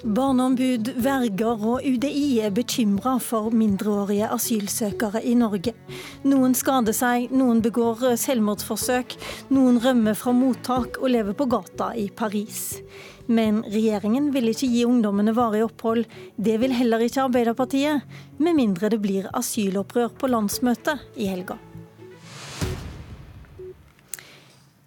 Barneombud, verger og UDI er bekymra for mindreårige asylsøkere i Norge. Noen skader seg, noen begår selvmordsforsøk, noen rømmer fra mottak og lever på gata i Paris. Men regjeringen vil ikke gi ungdommene varig opphold. Det vil heller ikke Arbeiderpartiet, med mindre det blir asylopprør på landsmøtet i helga.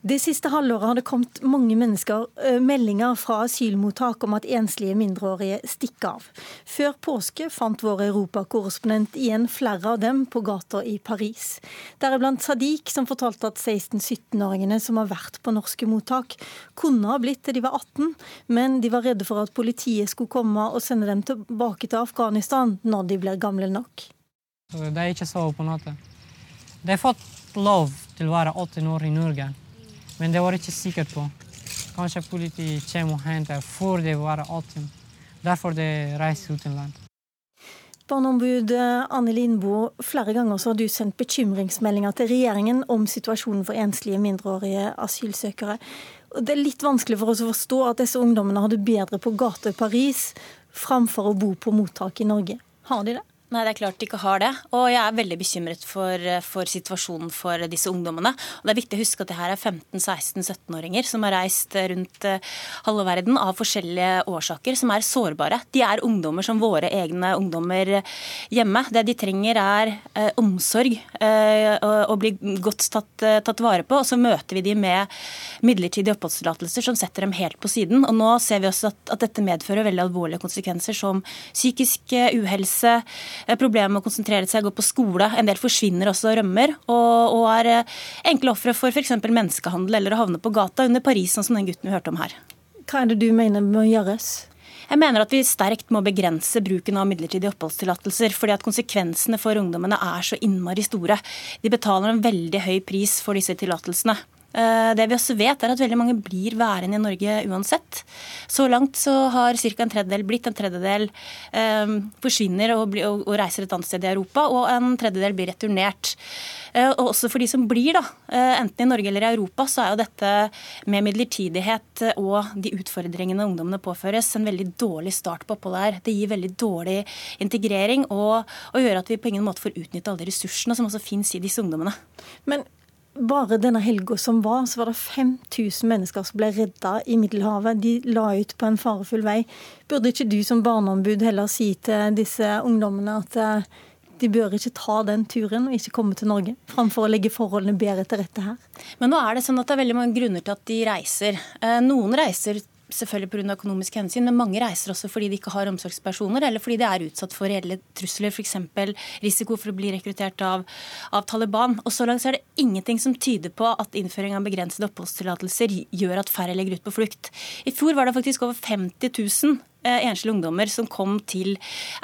Det siste halvåret har det kommet mange mennesker, meldinger fra asylmottak om at enslige mindreårige stikker av. Før påske fant vår europakorrespondent igjen flere av dem på gata i Paris. Deriblant Sadiq, som fortalte at 16-17-åringene som har vært på norske mottak, kunne ha blitt til de var 18, men de var redde for at politiet skulle komme og sende dem tilbake til Afghanistan når de blir gamle nok. Det er ikke så på natta. De har fått lov til å være 18 år i Norge. Men det var ikke sikkert på. Kanskje politiet kommer og henter før de var 18. Derfor de reiser utenlands. Barneombud Anne Lindboe, flere ganger så har du sendt bekymringsmeldinger til regjeringen om situasjonen for enslige mindreårige asylsøkere. Det er litt vanskelig for oss å forstå at disse ungdommene har det bedre på gata i Paris framfor å bo på mottak i Norge. Har de det? Nei, det er klart de ikke har det. Og jeg er veldig bekymret for, for situasjonen for disse ungdommene. Og det er viktig å huske at det her er 15-16-17-åringer som har reist rundt uh, halve verden av forskjellige årsaker, som er sårbare. De er ungdommer som våre egne ungdommer hjemme. Det de trenger er eh, omsorg eh, og, bli godt tatt, tatt, vare på. Og så møter vi de med midlertidige oppholdstillatelser som setter dem helt på siden. Og nå ser vi også at, at dette medfører veldig alvorlige konsekvenser som psykisk uhelse Eh, problemer med å konsentrere seg, gå på skole. En del forsvinner også og rømmer, og, og er eh, enkle ofre for f.eks. menneskehandel eller å havne på gata under Paris, sånn som den gutten vi hørte om her. Hva er det du mener må gjøres? Jeg mener at vi sterkt må begrense bruken av midlertidige oppholdstillatelser. fordi at konsekvensene for ungdommene er så innmari store. De betaler en veldig høy pris for disse tillatelsene. Eh, det vi også vet, er at veldig mange blir værende i Norge uansett. Så langt så har ca. en tredjedel blitt, en tredjedel eh, forsvinner og, reiser et annet sted i Europa, og en tredjedel blir returnert. Eh, og også for de som blir, da, enten i Norge eller i Europa, så er jo dette med midlertidighet og de utfordringene ungdommene påføres, en veldig dårlig start på oppholdet her. Det gir veldig dårlig integrering og, og gjør at vi på ingen måte får utnytte alle de ressursene som også finnes i disse ungdommene. Men bare denne helga som var, så var det 5000 mennesker som ble redda i Middelhavet. De la ut på en farefull vei. Burde ikke du som barneombud heller si til disse ungdommene at eh, de bør ikke ta den turen og ikke komme til Norge, framfor å legge forholdene bedre til rette her? Men nå er det sånn at det er veldig mange grunner til at de reiser. Eh, noen reiser selvfølgelig pga. økonomiske hensyn, men mange reiser også fordi de ikke har omsorgspersoner, eller fordi de er utsatt for reelle trusler, f.eks. risiko for å bli rekruttert av, av, Taliban. Og Så langt er det ingenting som tyder på at innføring av begrensede oppholdstillatelser gjør at færre legger ut på flukt. I fjor var det faktisk over 50 000 Eh, enslige ungdommer som kom til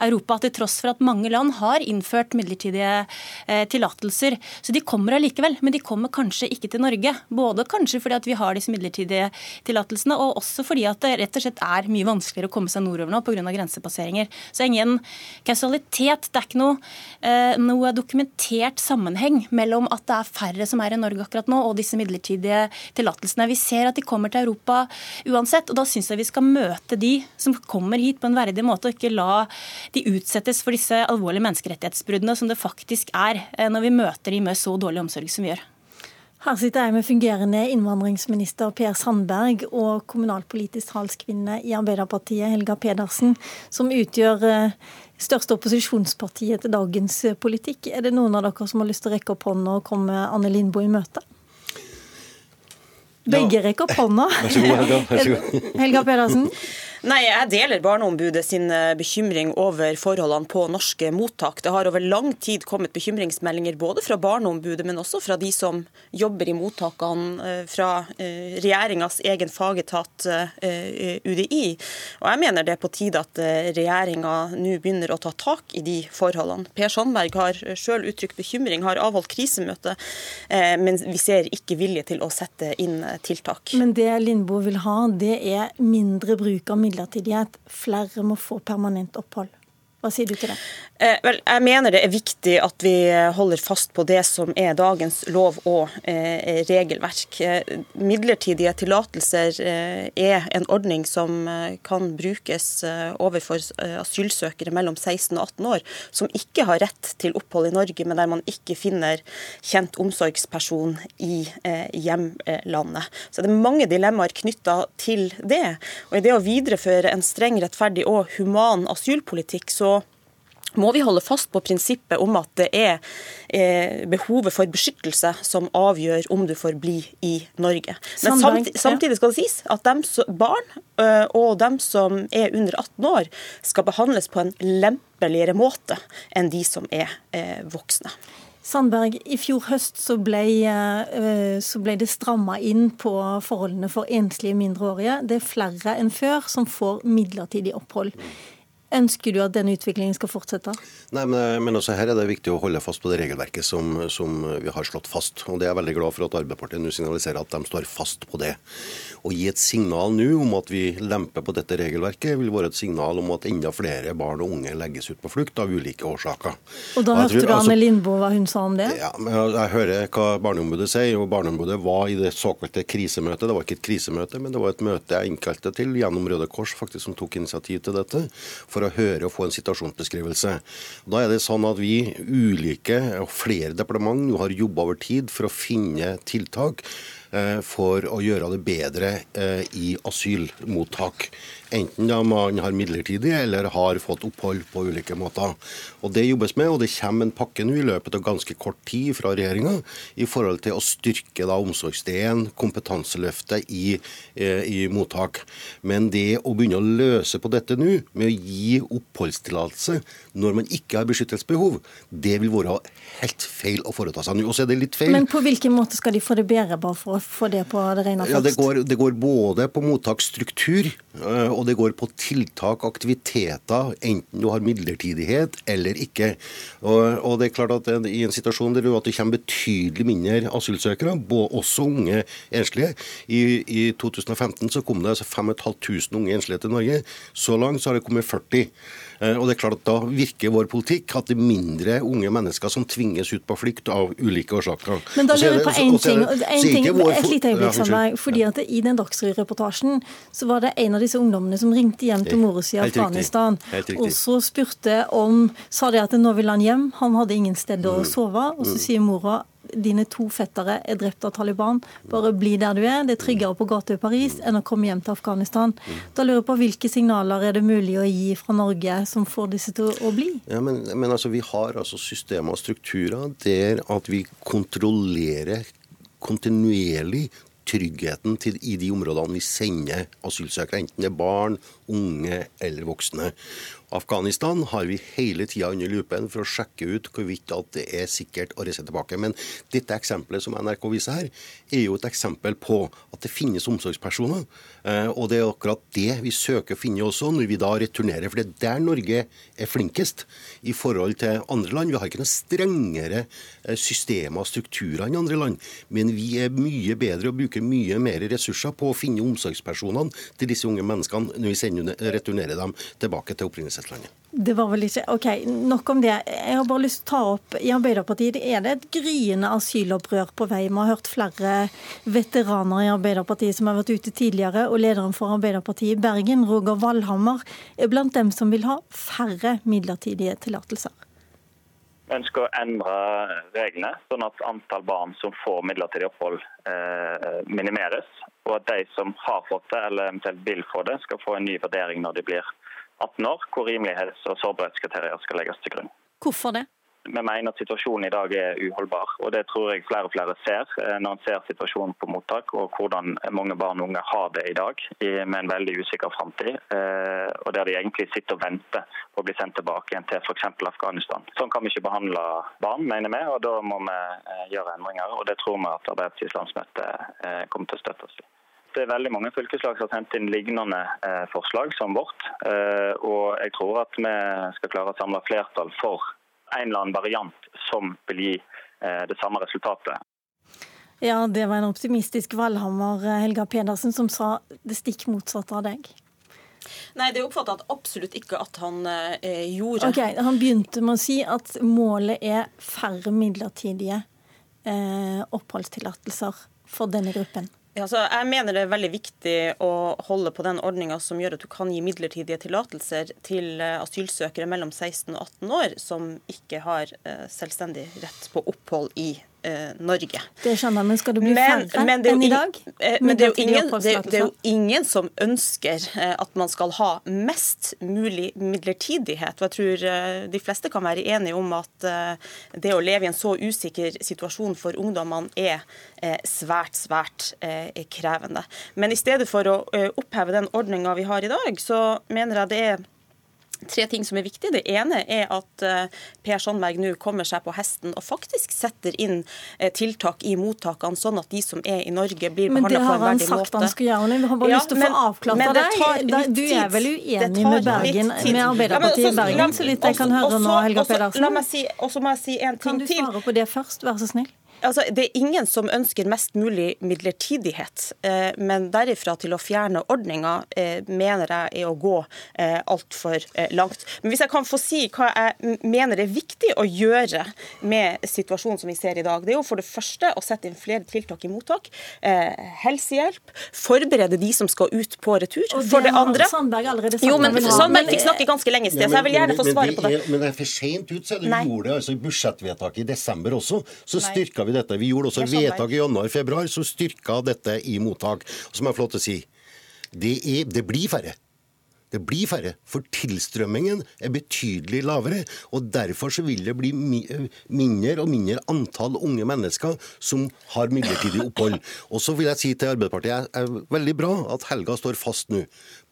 Europa. Til tross for at mange land har innført midlertidige eh, tillatelser. Så de kommer allikevel, men de kommer kanskje ikke til Norge. Både kanskje fordi at vi har disse midlertidige tillatelsene, og også fordi at det rett og slett er mye vanskeligere å komme seg nordover nå pga. grensepasseringer. Så ingen kausalitet. Det er ikke noe, eh, noe dokumentert sammenheng mellom at det er færre som er i Norge akkurat nå, og disse midlertidige tillatelsene. Vi ser at de kommer til Europa uansett, og da syns jeg vi skal møte de som kommer hit på en verdig måte, og ikke la de utsettes for disse alvorlige menneskerettighetsbruddene som det faktisk er eh, når vi møter de med så dårlig omsorg som vi gjør. Her sitter jeg med fungerende innvandringsminister Per Sandberg og kommunalpolitisk talskvinne i Arbeiderpartiet, Helga Pedersen, som utgjør eh, største opposisjonspartiet til dagens politikk. Er det noen av dere som har lyst til å rekke opp hånda og komme Anne Lindboe i møte? Begge rekker opp hånda. Vær så god, Helga. Helga Pedersen. Nei, Jeg deler Barneombudet sin eh, bekymring over forholdene på norske mottak. Det har over lang tid kommet bekymringsmeldinger både fra Barneombudet, men også fra de som jobber i mottakene, eh, fra eh, regjeringas egen fagetat UDI. Og Jeg mener det er på tide at regjeringa nå begynner å ta tak i de forholdene. Per Sandberg har sjøl uttrykt bekymring, har avholdt krisemøte, men vi ser ikke vilje til å sette inn tiltak. Men det Lindboe vil ha, det er mindre bruk av midlertidighet. Flere må få permanent opphold. Hva sier du til det? Eh, vel, jeg mener det er viktig at vi holder fast på det som er dagens lov og eh, regelverk. Eh, midlertidige tillatelser eh, er en ordning som eh, kan brukes overfor asylsøkere mellom 16 og 18 år som ikke har rett til opphold i Norge, men der man ikke finner kjent omsorgsperson i hjemlandet. Så det er mange dilemmaer knytta til det. Og i det å videreføre en streng, rettferdig og human asylpolitikk, så må vi holde fast på prinsippet om at det er eh, behovet for beskyttelse som avgjør om du får bli i Norge. Men samtidig, samtidig skal det sies at dem som, barn eh, og dem som er under 18 år, skal behandles på en lempeligere måte enn de som er eh, voksne. Sandberg, I fjor høst så ble, så ble det stramma inn på forholdene for enslige mindreårige. Det er flere enn før som får midlertidig opphold. Ønsker du at denne utviklingen skal fortsette? Nei, men, men, også her er det viktig å holde fast på det regelverket som, som, vi har slått fast. Og det er jeg veldig glad for at Arbeiderpartiet nå signaliserer at de står fast på det. Å gi et signal nå om at vi lemper på dette regelverket, vil være et signal om at enda flere barn og unge legges ut på flukt av ulike årsaker. Og Da hørte du Anne altså, Lindboe hva hun sa om det? Ja, men Jeg hører hva Barneombudet sier. og Barneombudet var i det såkalte krisemøtet. Det var ikke et krisemøte, men det var et møte jeg innkalte til gjennom Røde Kors, faktisk, som tok initiativ til dette. for for å høre og få en situasjonsbeskrivelse. Da er det sånn at vi ulike og flere departement har jobba over tid for å finne tiltak for å gjøre det bedre eh, i asylmottak. Enten da man har midlertidig eller har fått opphold på ulike måter. Og Det jobbes med, og det kommer en pakke nå i løpet av ganske kort tid fra regjeringa i forhold til å styrke da omsorgsdelen, kompetanseløftet i, eh, i, mottak. Men det å begynne å løse på dette nå, med å gi oppholdstillatelse når man ikke har beskyttelsesbehov, det vil være helt feil å foreta seg nå. Og så er det litt feil. Men på hvilken måte skal de få det bedre, bare for å få det på det rene først? Ja, det, går, det går både på mottaksstruktur eh, og det går på tiltak, aktiviteter, enten du har midlertidighet eller ikke. Og, og det er klart at I en situasjon der det kommer betydelig mindre asylsøkere, også unge enslige I, i 2015 så kom det altså 5500 unge enslige til Norge. Så langt så har det kommet 40. Eh, og det er klart at Da virker vår politikk at det er mindre unge mennesker som tvinges ut på flukt av ulike årsaker. Men da lurer jeg på én ting, en ting et lite øyeblikk, Sandberg. fordi at I den Dagsrevy-reportasjen så var det en av disse ungdommene som ringte hjem til mora si i Afghanistan. Og så spurte om Sa de at nå vil han hjem, han hadde ingen sted å mm. sove. Og så mm. sier mora dine to fettere er drept av Taliban. Bare bli der du er. Det er tryggere på gata i Paris enn å komme hjem til Afghanistan. Da lurer jeg på Hvilke signaler er det mulig å gi fra Norge som får disse til å bli? Ja, men, men altså, Vi har altså systemer og strukturer der at vi kontrollerer kontinuerlig tryggheten til, i de områdene vi sender asylsøkere, enten det er barn, unge eller voksne. Afghanistan har vi hele tida under lupen for å sjekke ut hvorvidt at det er sikkert å reise tilbake. Men dette eksempelet som NRK viser her, er jo et eksempel på at det finnes omsorgspersoner. Eh, og det er akkurat det vi søker å finne også når vi da returnerer. For det er der Norge er flinkest i forhold til andre land. Vi har ikke noe strengere eh, systemer og strukturer enn andre land. Men vi er mye bedre og bruker mye mer ressurser på å finne omsorgspersonene til disse unge menneskene når vi returnerer dem tilbake til opprinnelseslandet. Sørlandet. Det var vel ikke OK, nok om det. Jeg har bare lyst til å ta opp I Arbeiderpartiet er det et gryende asylopprør på vei. Vi har hørt flere veteraner i Arbeiderpartiet som har vært ute tidligere. Og lederen for Arbeiderpartiet i Bergen, Roger Valhammer, er blant dem som vil ha færre midlertidige tillatelser. Vi ønsker å endre reglene, sånn at antall barn som får midlertidig opphold eh, minimeres. Og at de som har fått det, eller eventuelt vil få det, skal få en ny vurdering når de blir 18 år, hvor rimelighets- og sårbarhetskriterier skal legges til grunn. Hvorfor det? Vi mener at situasjonen i dag er uholdbar. og Det tror jeg flere og flere ser eh, når en ser situasjonen på mottak og hvordan mange barn og unge har det i dag med en veldig usikker framtid. Eh, og der de egentlig sitter og venter på å bli sendt tilbake igjen til f.eks. Afghanistan. Sånn kan vi ikke behandle barn, mener vi, og da må vi eh, gjøre endringer. og Det tror vi at Arbeiderpartiets landsmøte kommer til å støtte oss i. Det er veldig mange fylkeslag som har sendt inn lignende eh, forslag som vårt. Eh, og jeg tror at vi skal klare å samle flertall for en eller annen variant som vil gi eh, det samme resultatet. Ja, det var en optimistisk Valhammer, Helga Pedersen, som sa det stikk motsatte av deg. Nei, det oppfatta jeg absolutt ikke at han eh, gjorde. Ok, Han begynte med å si at målet er færre midlertidige eh, oppholdstillatelser for denne gruppen. Altså, jeg mener det er veldig viktig å holde på den ordninga som gjør at du kan gi midlertidige tillatelser til eh, asylsøkere mellom 16 og 18 år som ikke har eh, selvstendig rett på opphold i Norge. Det skjønner jeg, men skal det bli men, færre enn i dag? Eh, men det er, ingen, det, det er, jo ingen, som ønsker eh, at man skal ha mest mulig midlertidighet. Og jeg tror eh, de fleste kan være enige om at det å leve i en så usikker situasjon for ungdommene er svært, svært krevende. Men i stedet for å oppheve den ordninga vi har i dag, så mener jeg det er tre ting som er viktige. Det ene er at eh, Per Sandberg nå kommer seg på hesten og faktisk setter inn eh, tiltak i mottakene, sånn at de som er i Norge, blir behandla på en verdig måte. Men det har han sagt han skal gjøre. Vi har bare ja, lyst til å få avklart av deg. Du er vel uenig med Bergen, med Arbeiderpartiet i Bergen, så litt jeg kan høre nå, Helga Pedersen? Og så må jeg si en ting til. Kan du svare på det først, vær så snill? Altså, det er ingen som ønsker mest mulig midlertidighet. Eh, men derifra til å fjerne ordninga eh, mener jeg er å gå eh, altfor langt. Men hvis jeg kan få si hva jeg mener er viktig å gjøre med situasjonen som vi ser i dag, det er jo for det første å sette inn flere tiltak i mottak. Helsehjelp. Forberede de som skal ut på retur. For det andre Sandberg allerede Jo, men Sandberg fikk snakke ganske lenge i sted, så jeg vil gjerne få svare på det. Men det er for sent ut, så du gjorde det altså i budsjettvedtaket i desember også. Så styrka vi vi dette. Vi gjorde også vedtak i januar-februar som styrka dette i mottak. Som er til å si det, er, det blir færre. Det blir færre, for tilstrømmingen er betydelig lavere. og Derfor så vil det bli mindre og mindre antall unge mennesker som har midlertidig opphold. Og så vil jeg si til Arbeiderpartiet det er veldig bra at Helga står fast nå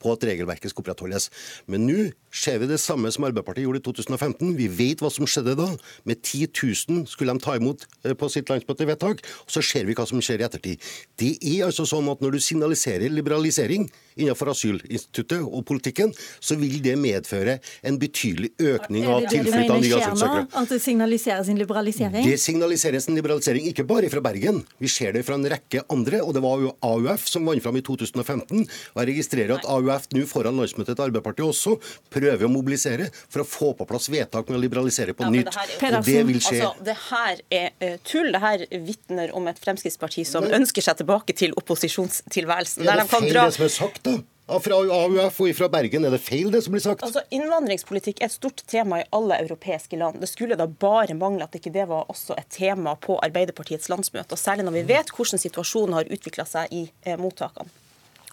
på at regelverket skal opprettholdes. Men nå ser vi det samme som Arbeiderpartiet gjorde i 2015. Vi vet hva som skjedde da. Med 10 000 skulle de ta imot eh, på sitt landsmøtevedtak. Og så ser vi hva som skjer i ettertid. Det er altså sånn at når du signaliserer liberalisering innenfor asylinstituttet og politikken, så vil det medføre en betydelig økning av tilflytt av nye asylsøkere. At det signaliseres en liberalisering? Det signaliseres en liberalisering, ikke bare fra Bergen. Vi ser det fra en rekke andre, og det var jo AUF som vant fram i 2015. Og jeg registrerer at AUF KrF nå foran landsmøtet til Arbeiderpartiet også prøver å mobilisere for å få på plass vedtak med å liberalisere på ja, nytt. Det og det vil skje. Altså, det her er uh, tull. Det her vitner om et Fremskrittsparti som men, ønsker seg tilbake til opposisjonstilværelsen. Er det feil dra... det som er sagt, da? Fra AUF og fra Bergen, er det feil det som blir sagt? Altså, Innvandringspolitikk er et stort tema i alle europeiske land. Det skulle da bare mangle at ikke det var også et tema på Arbeiderpartiets landsmøte. og Særlig når vi vet hvordan situasjonen har utvikla seg i eh, mottakene.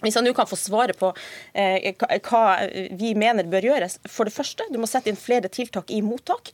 Hvis han nå kan få svare på eh, hva vi mener bør gjøres. For det første, du må sette inn flere tiltak i mottak.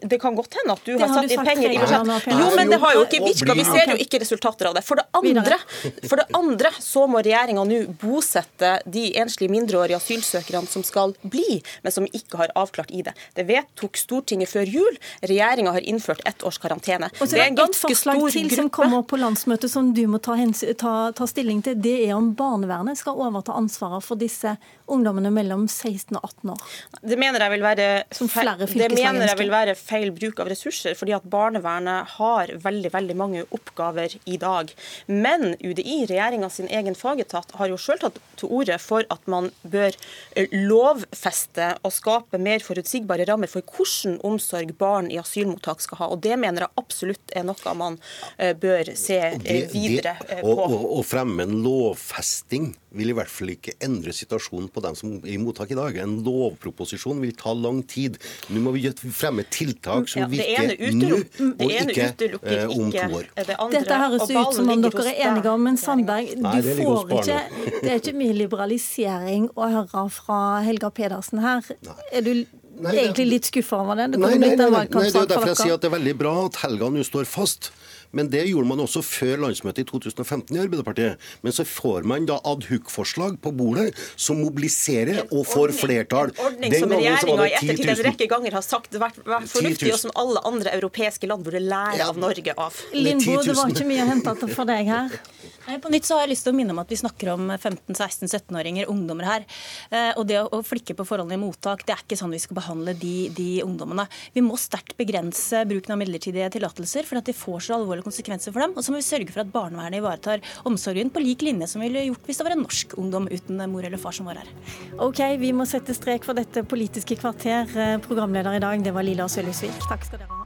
Det kan godt hende at du har satt inn penger i budsjett. Jo, men det har jo ikke virka. Vi ser jo ikke resultater av det. For det andre, for det andre så må regjeringa nå bosette de enslige mindreårige asylsøkerne som skal bli, men som ikke har avklart i det. Det vedtok Stortinget før jul. Regjeringa har innført ett års karantene. Og så er det en ganske stor gruppe. til som kommer opp på landsmøtet som du må ta, ta, ta stilling til. Det er om barnevernet barnevernet skal overta ansvaret for disse ungdommene mellom 16 og 18 år? Det mener jeg vil være, det mener jeg vil være feil bruk av ressurser, fordi at barnevernet har veldig veldig mange oppgaver i dag. Men UDI, regjeringa sin egen fagetat, har jo sjøl tatt til orde for at man bør eh, lovfeste og skape mer forutsigbare rammer for hvordan omsorg barn i asylmottak skal ha. Og Det mener jeg absolutt er noe man eh, bør se eh, videre på. Å fremme en lovfesting vil i hvert fall ikke endre situasjonen på dem som er i mottak i dag. En lovproposisjon vil ta lang tid. Nå må vi fremme tiltak som ja, virker nå, og ikke eh, om to år. Det Dette høres ut som om dere er enige om, men Sandberg, Nei, det får ikke Det er ikke mye liberalisering å høre fra Helga Pedersen her. Nei. Er du Nei, egentlig litt skuffa over det? Det, nei, nei, nei, nei, det er derfor jeg sier at det er veldig bra at Helga nå står fast. Men det gjorde man også før landsmøtet i 2015 i Arbeiderpartiet. Men så får man da adhoc-forslag på bordet som mobiliserer og får flertall. En ordning som regjeringa i ettertid en rekke ganger har sagt vært, vært fornuftig, og som alle andre europeiske land burde lære av Norge av. Lindbo, det var ikke mye å hente for deg her? På nytt så har jeg lyst til å minne om at Vi snakker om 15-16-17-åringer, ungdommer her. Eh, og Det å flikke på forholdene i mottak, det er ikke sånn vi skal behandle de, de ungdommene. Vi må sterkt begrense bruken av midlertidige tillatelser, for at det får så alvorlige konsekvenser for dem. Og så må vi sørge for at barnevernet ivaretar omsorgen på lik linje som vi ville gjort hvis det var en norsk ungdom uten mor eller far som var her. Ok, vi må sette strek for dette Politiske kvarter. Eh, programleder i dag, det var Lilla Sølhusvik. Takk skal dere ha.